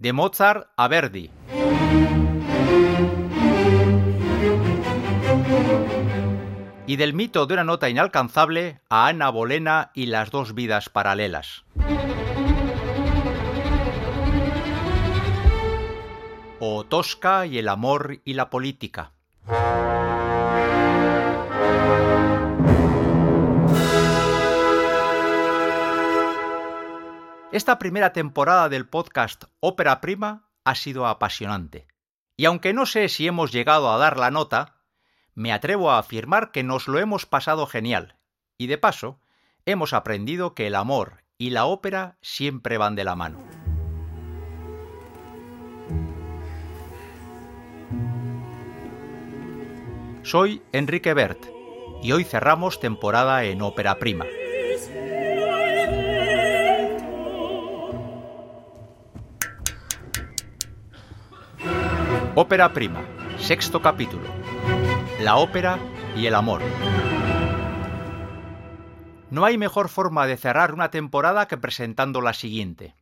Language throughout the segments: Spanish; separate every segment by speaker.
Speaker 1: De Mozart a Verdi. Y del mito de una nota inalcanzable a Ana Bolena y las dos vidas paralelas. O Tosca y el amor y la política. Esta primera temporada del podcast Ópera Prima ha sido apasionante. Y aunque no sé si hemos llegado a dar la nota, me atrevo a afirmar que nos lo hemos pasado genial. Y de paso, hemos aprendido que el amor y la ópera siempre van de la mano. Soy Enrique Bert y hoy cerramos temporada en Ópera Prima. Ópera Prima, sexto capítulo. La ópera y el amor. No hay mejor forma de cerrar una temporada que presentando la siguiente.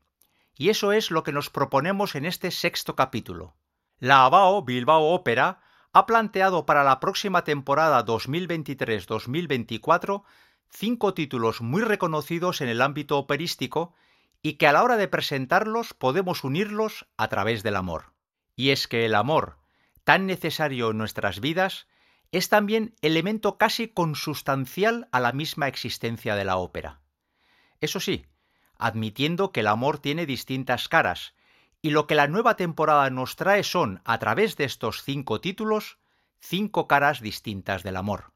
Speaker 1: Y eso es lo que nos proponemos en este sexto capítulo. La Abao Bilbao Ópera ha planteado para la próxima temporada 2023-2024 cinco títulos muy reconocidos en el ámbito operístico y que a la hora de presentarlos podemos unirlos a través del amor. Y es que el amor, tan necesario en nuestras vidas, es también elemento casi consustancial a la misma existencia de la ópera. Eso sí, admitiendo que el amor tiene distintas caras, y lo que la nueva temporada nos trae son, a través de estos cinco títulos, cinco caras distintas del amor.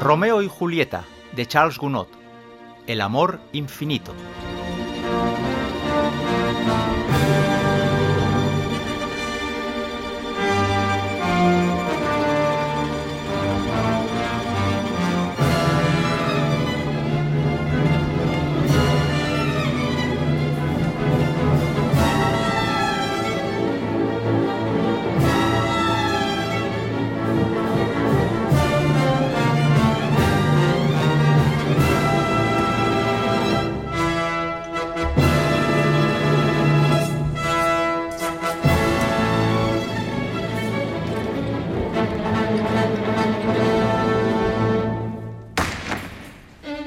Speaker 1: Romeo y Julieta, de Charles Gounod, El amor infinito.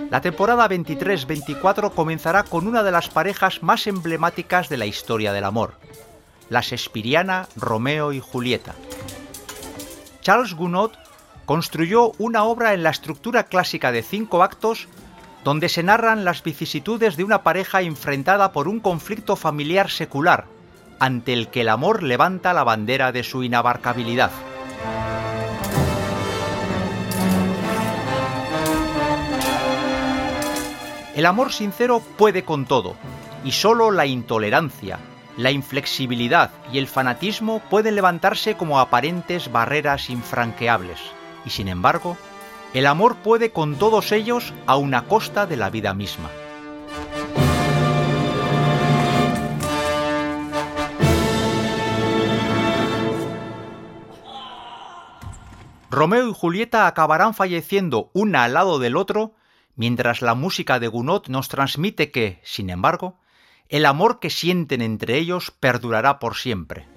Speaker 1: La temporada 23-24 comenzará con una de las parejas más emblemáticas de la historia del amor, la Shakespeariana Romeo y Julieta. Charles Gounod construyó una obra en la estructura clásica de cinco actos donde se narran las vicisitudes de una pareja enfrentada por un conflicto familiar secular, ante el que el amor levanta la bandera de su inabarcabilidad. El amor sincero puede con todo, y solo la intolerancia, la inflexibilidad y el fanatismo pueden levantarse como aparentes barreras infranqueables. Y sin embargo, el amor puede con todos ellos a una costa de la vida misma. Romeo y Julieta acabarán falleciendo una al lado del otro mientras la música de Gounod nos transmite que, sin embargo, el amor que sienten entre ellos perdurará por siempre.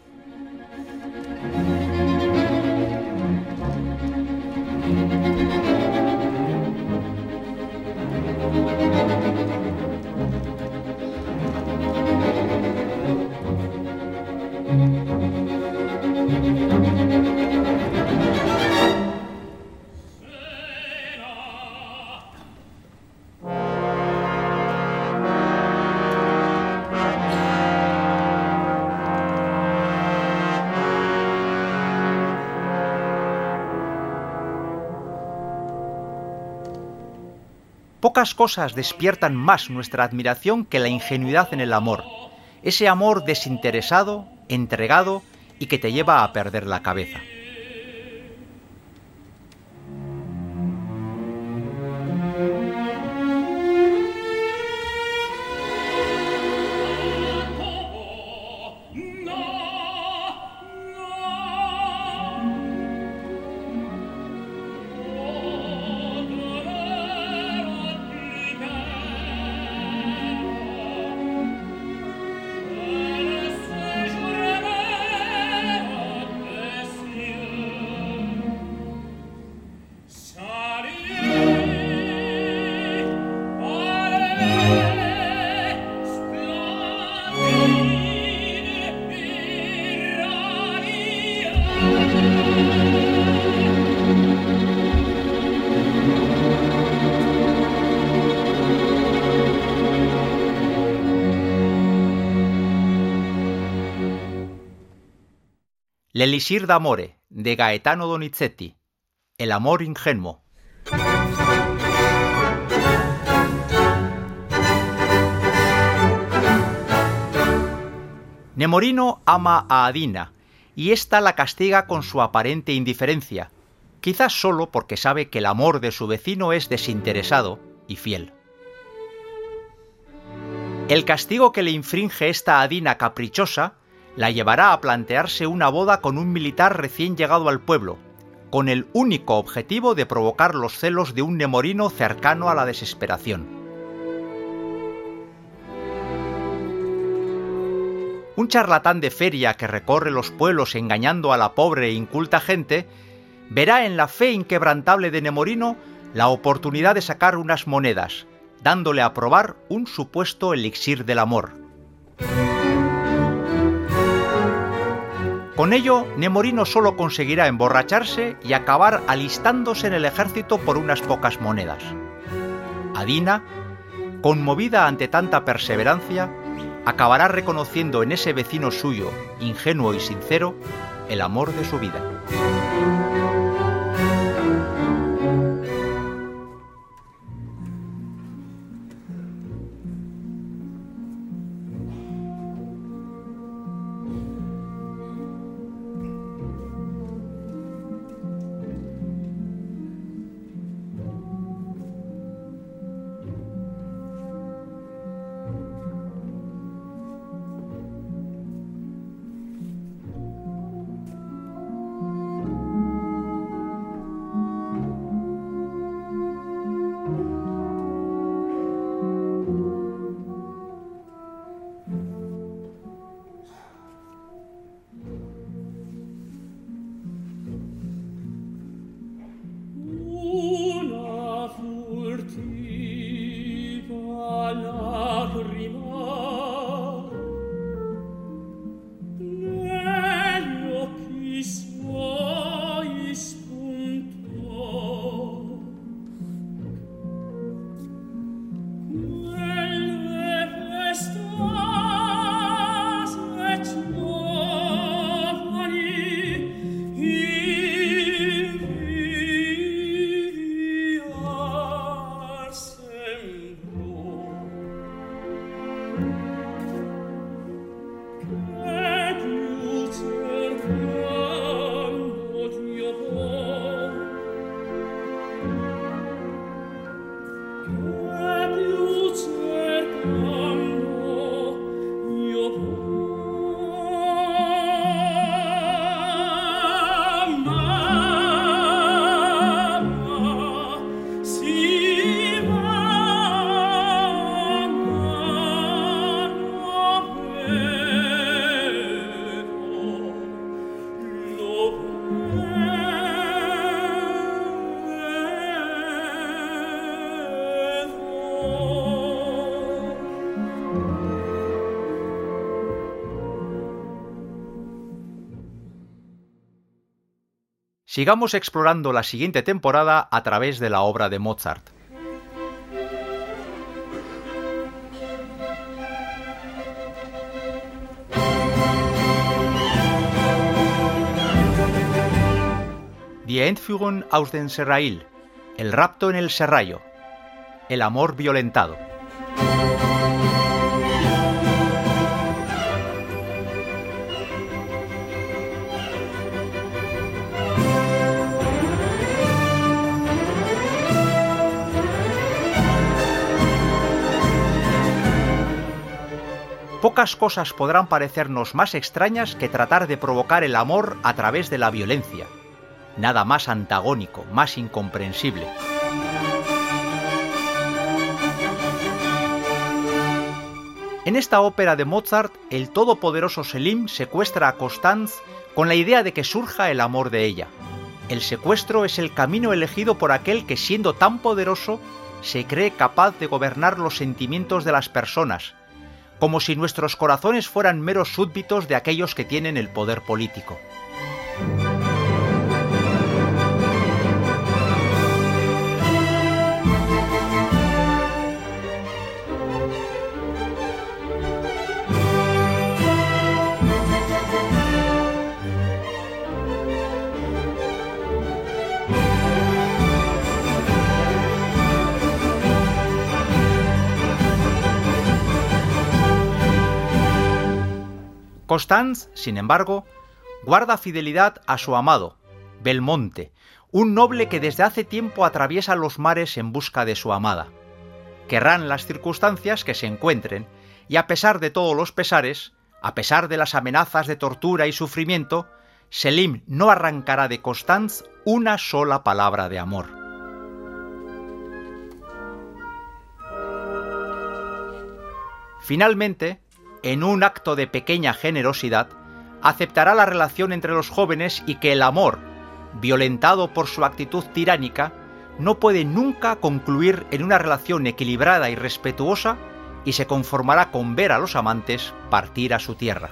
Speaker 1: Pocas cosas despiertan más nuestra admiración que la ingenuidad en el amor, ese amor desinteresado, entregado y que te lleva a perder la cabeza. L'Elisir d'Amore, de Gaetano Donizetti. El amor ingenuo. Nemorino ama a Adina, y ésta la castiga con su aparente indiferencia, quizás solo porque sabe que el amor de su vecino es desinteresado y fiel. El castigo que le infringe esta Adina caprichosa la llevará a plantearse una boda con un militar recién llegado al pueblo, con el único objetivo de provocar los celos de un nemorino cercano a la desesperación. Un charlatán de feria que recorre los pueblos engañando a la pobre e inculta gente, verá en la fe inquebrantable de Nemorino la oportunidad de sacar unas monedas, dándole a probar un supuesto elixir del amor. Con ello, Nemorino solo conseguirá emborracharse y acabar alistándose en el ejército por unas pocas monedas. Adina, conmovida ante tanta perseverancia, acabará reconociendo en ese vecino suyo, ingenuo y sincero, el amor de su vida. Sigamos explorando la siguiente temporada a través de la obra de Mozart. Die Entführung aus dem Serrail, el rapto en el serrallo, el amor violentado. Pocas cosas podrán parecernos más extrañas que tratar de provocar el amor a través de la violencia. Nada más antagónico, más incomprensible. En esta ópera de Mozart, el todopoderoso Selim secuestra a Constance con la idea de que surja el amor de ella. El secuestro es el camino elegido por aquel que, siendo tan poderoso, se cree capaz de gobernar los sentimientos de las personas, como si nuestros corazones fueran meros súbditos de aquellos que tienen el poder político. Constance, sin embargo, guarda fidelidad a su amado, Belmonte, un noble que desde hace tiempo atraviesa los mares en busca de su amada. Querrán las circunstancias que se encuentren, y a pesar de todos los pesares, a pesar de las amenazas de tortura y sufrimiento, Selim no arrancará de Constance una sola palabra de amor. Finalmente, en un acto de pequeña generosidad, aceptará la relación entre los jóvenes y que el amor, violentado por su actitud tiránica, no puede nunca concluir en una relación equilibrada y respetuosa y se conformará con ver a los amantes partir a su tierra.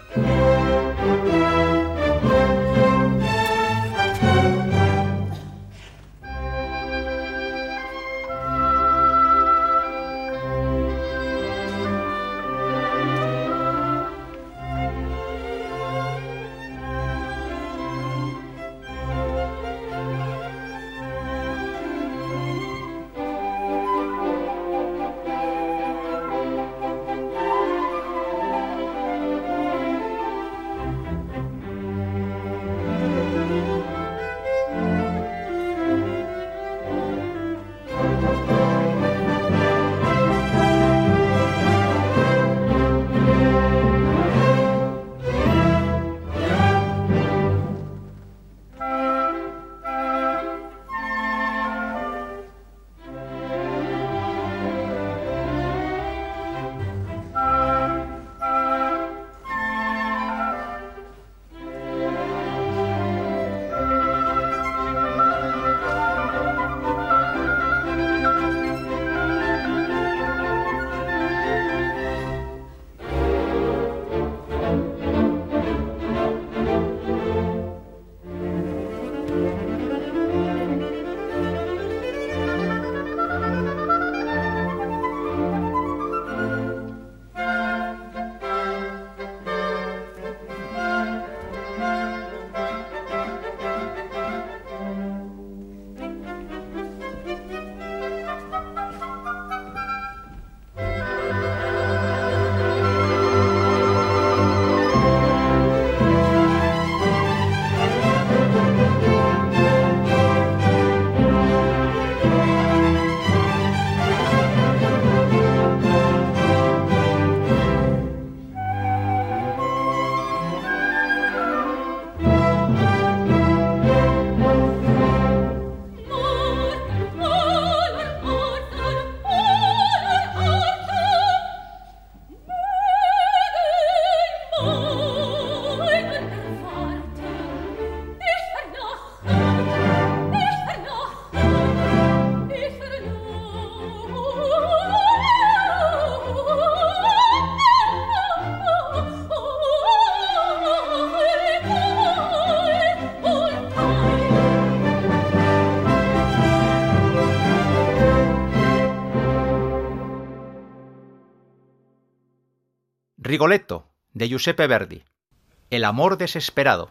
Speaker 1: Rigoletto, de Giuseppe Verdi. El amor desesperado.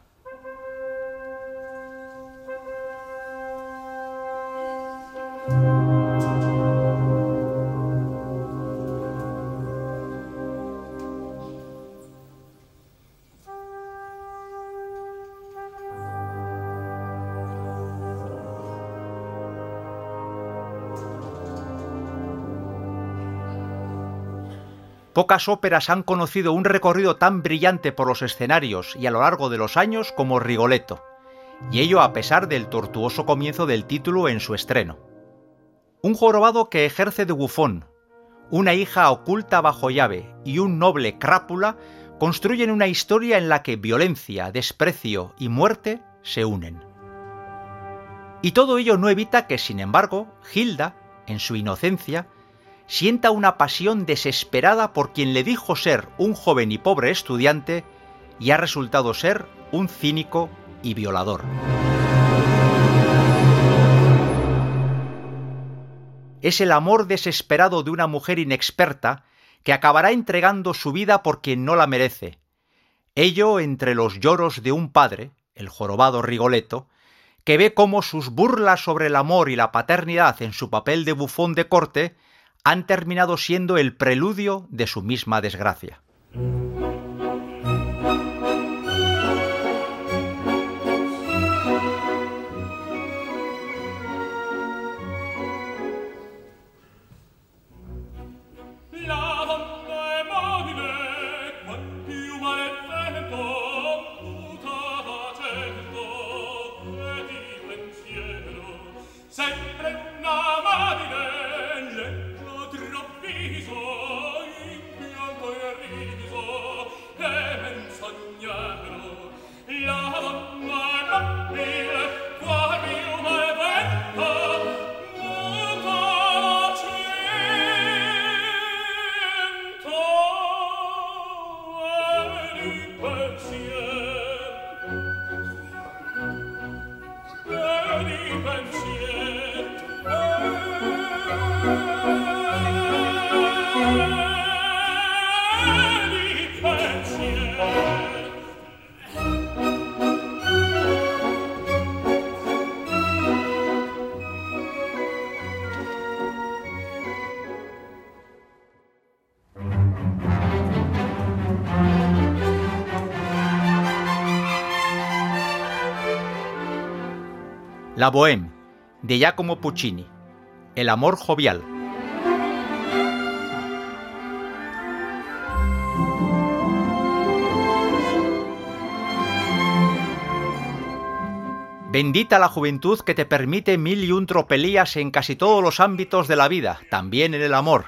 Speaker 1: Pocas óperas han conocido un recorrido tan brillante por los escenarios y a lo largo de los años como Rigoletto, y ello a pesar del tortuoso comienzo del título en su estreno. Un jorobado que ejerce de bufón, una hija oculta bajo llave y un noble crápula construyen una historia en la que violencia, desprecio y muerte se unen. Y todo ello no evita que, sin embargo, Hilda, en su inocencia, sienta una pasión desesperada por quien le dijo ser un joven y pobre estudiante y ha resultado ser un cínico y violador. Es el amor desesperado de una mujer inexperta que acabará entregando su vida por quien no la merece. Ello entre los lloros de un padre, el jorobado Rigoletto, que ve cómo sus burlas sobre el amor y la paternidad en su papel de bufón de corte han terminado siendo el preludio de su misma desgracia.
Speaker 2: La Bohème, de Giacomo Puccini. El amor jovial. Bendita la juventud que te permite mil y un tropelías en casi todos los ámbitos de la vida, también en el amor.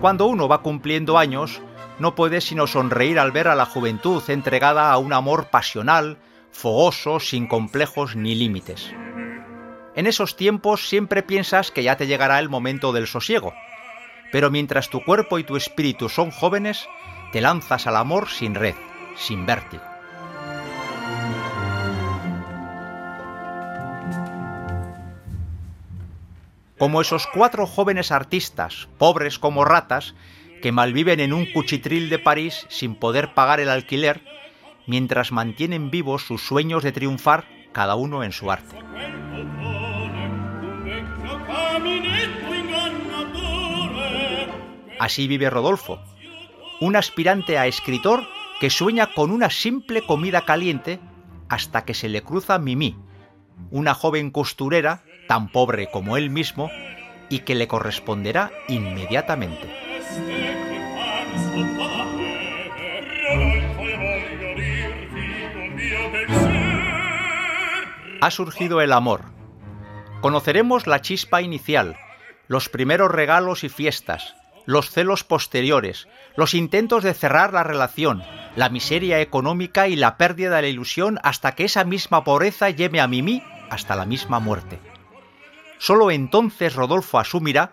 Speaker 2: Cuando uno va cumpliendo años, no puede sino sonreír al ver a la juventud entregada a un amor pasional, fogoso, sin complejos ni límites. En esos tiempos siempre piensas que ya te llegará el momento del sosiego, pero mientras tu cuerpo y tu espíritu son jóvenes, te lanzas al amor sin red, sin vértigo. Como esos cuatro jóvenes artistas, pobres como ratas, que malviven en un cuchitril de París sin poder pagar el alquiler, mientras mantienen vivos sus sueños de triunfar cada uno en su arte. Así vive Rodolfo, un aspirante a escritor que sueña con una simple comida caliente hasta que se le cruza Mimi, una joven costurera tan pobre como él mismo y que le corresponderá inmediatamente. Ha surgido el amor. Conoceremos la chispa inicial, los primeros regalos y fiestas, los celos posteriores, los intentos de cerrar la relación, la miseria económica y la pérdida de la ilusión hasta que esa misma pobreza lleve a Mimi hasta la misma muerte. Solo entonces Rodolfo asumirá,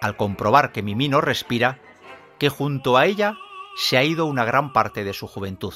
Speaker 2: al comprobar que Mimi no respira, que junto a ella se ha ido una gran parte de su juventud.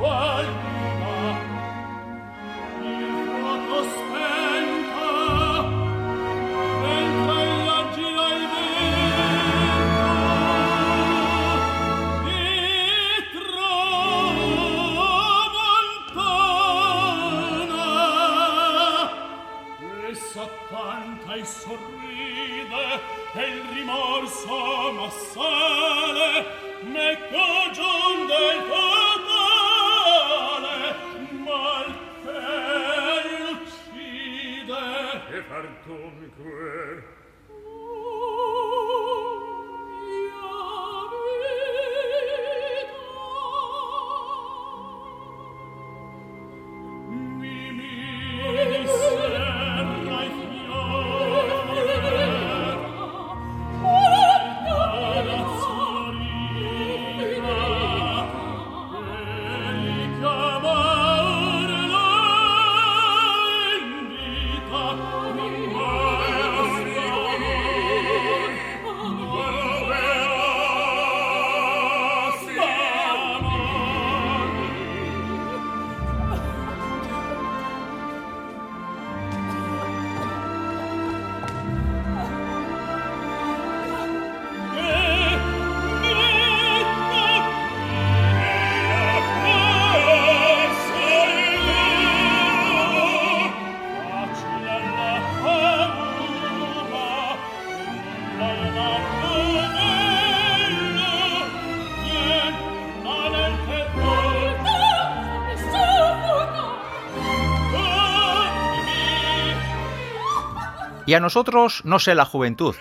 Speaker 1: world Y a nosotros no sé la juventud,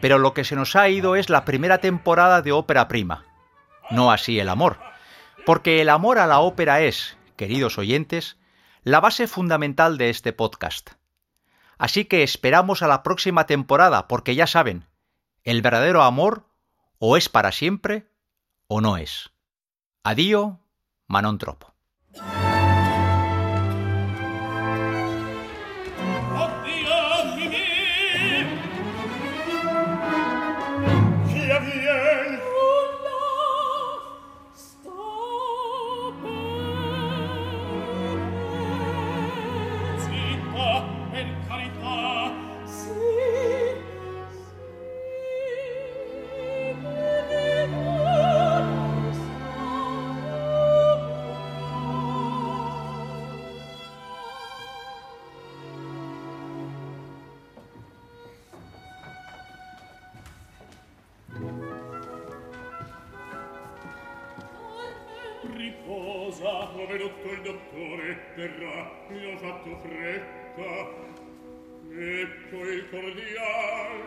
Speaker 1: pero lo que se nos ha ido es la primera temporada de ópera prima. No así el amor, porque el amor a la ópera es, queridos oyentes, la base fundamental de este podcast. Así que esperamos a la próxima temporada, porque ya saben, el verdadero amor o es para siempre o no es. Adío, Manon Tropo.
Speaker 2: cosa ho venuto il dottore terra mi ho fatto fretta ecco il cordial.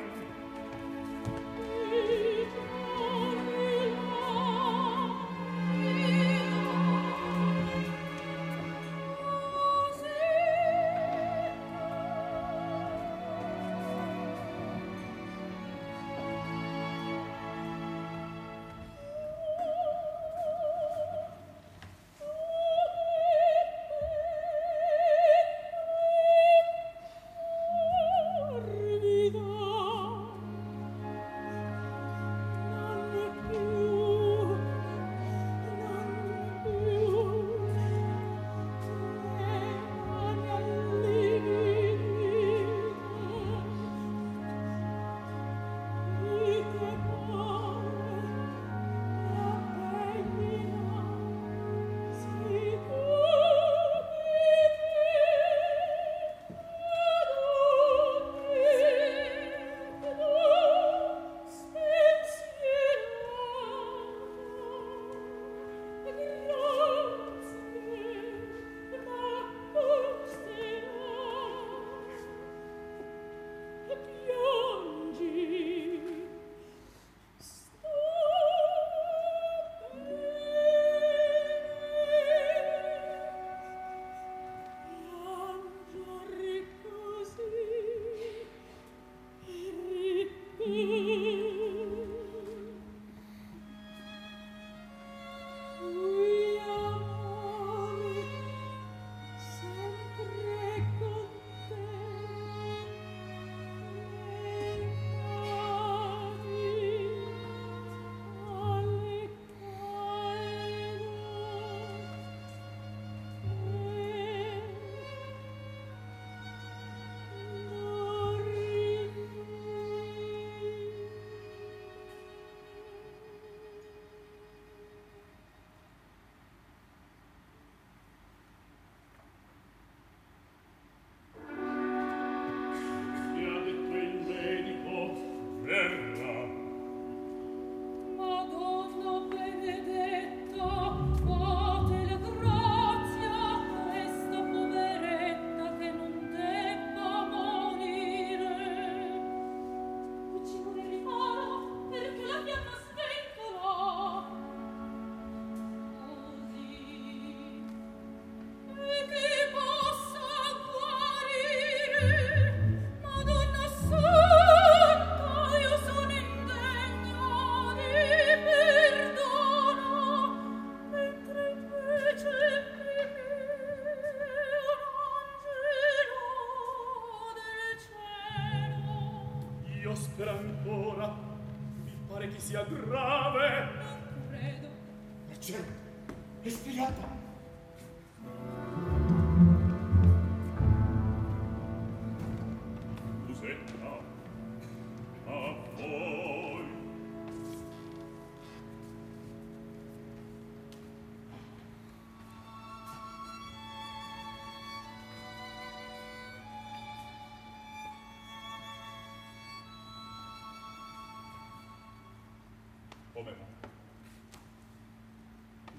Speaker 2: Come va?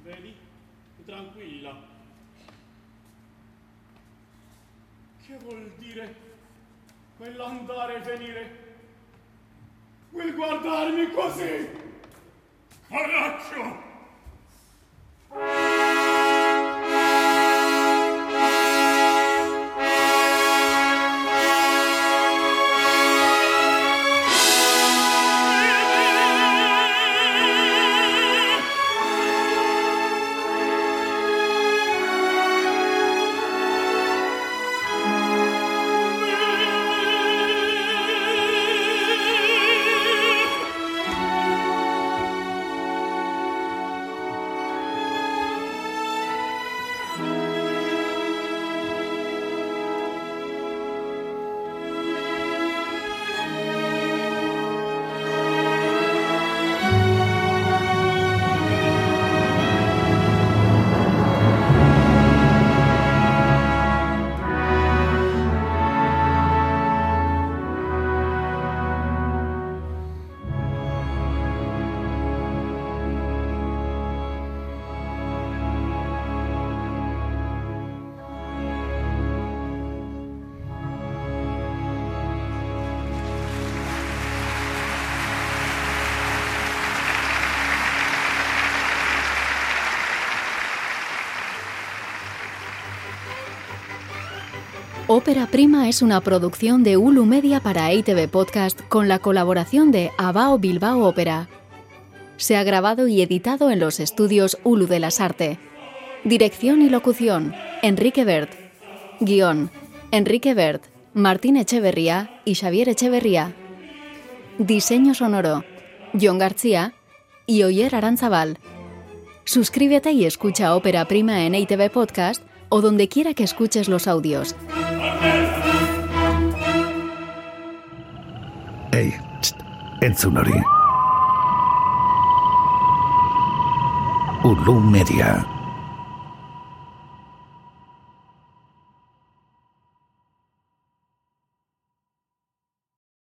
Speaker 2: Vedi? Tranquilla. Che vuol dire? quell'andare e venire, quel guardarmi così. Coraggio!
Speaker 3: Ópera Prima es una producción de Ulu Media para ITV Podcast con la colaboración de Abao Bilbao Ópera. Se ha grabado y editado en los estudios Ulu de las Arte. Dirección y locución, Enrique Bert. Guión, Enrique Bert, Martín Echeverría y Xavier Echeverría. Diseño sonoro, John García y Oyer Aranzabal. Suscríbete y escucha Ópera Prima en ITV Podcast o donde quiera que escuches los audios.
Speaker 4: Ei, txt, entzun hori. Ulu Media.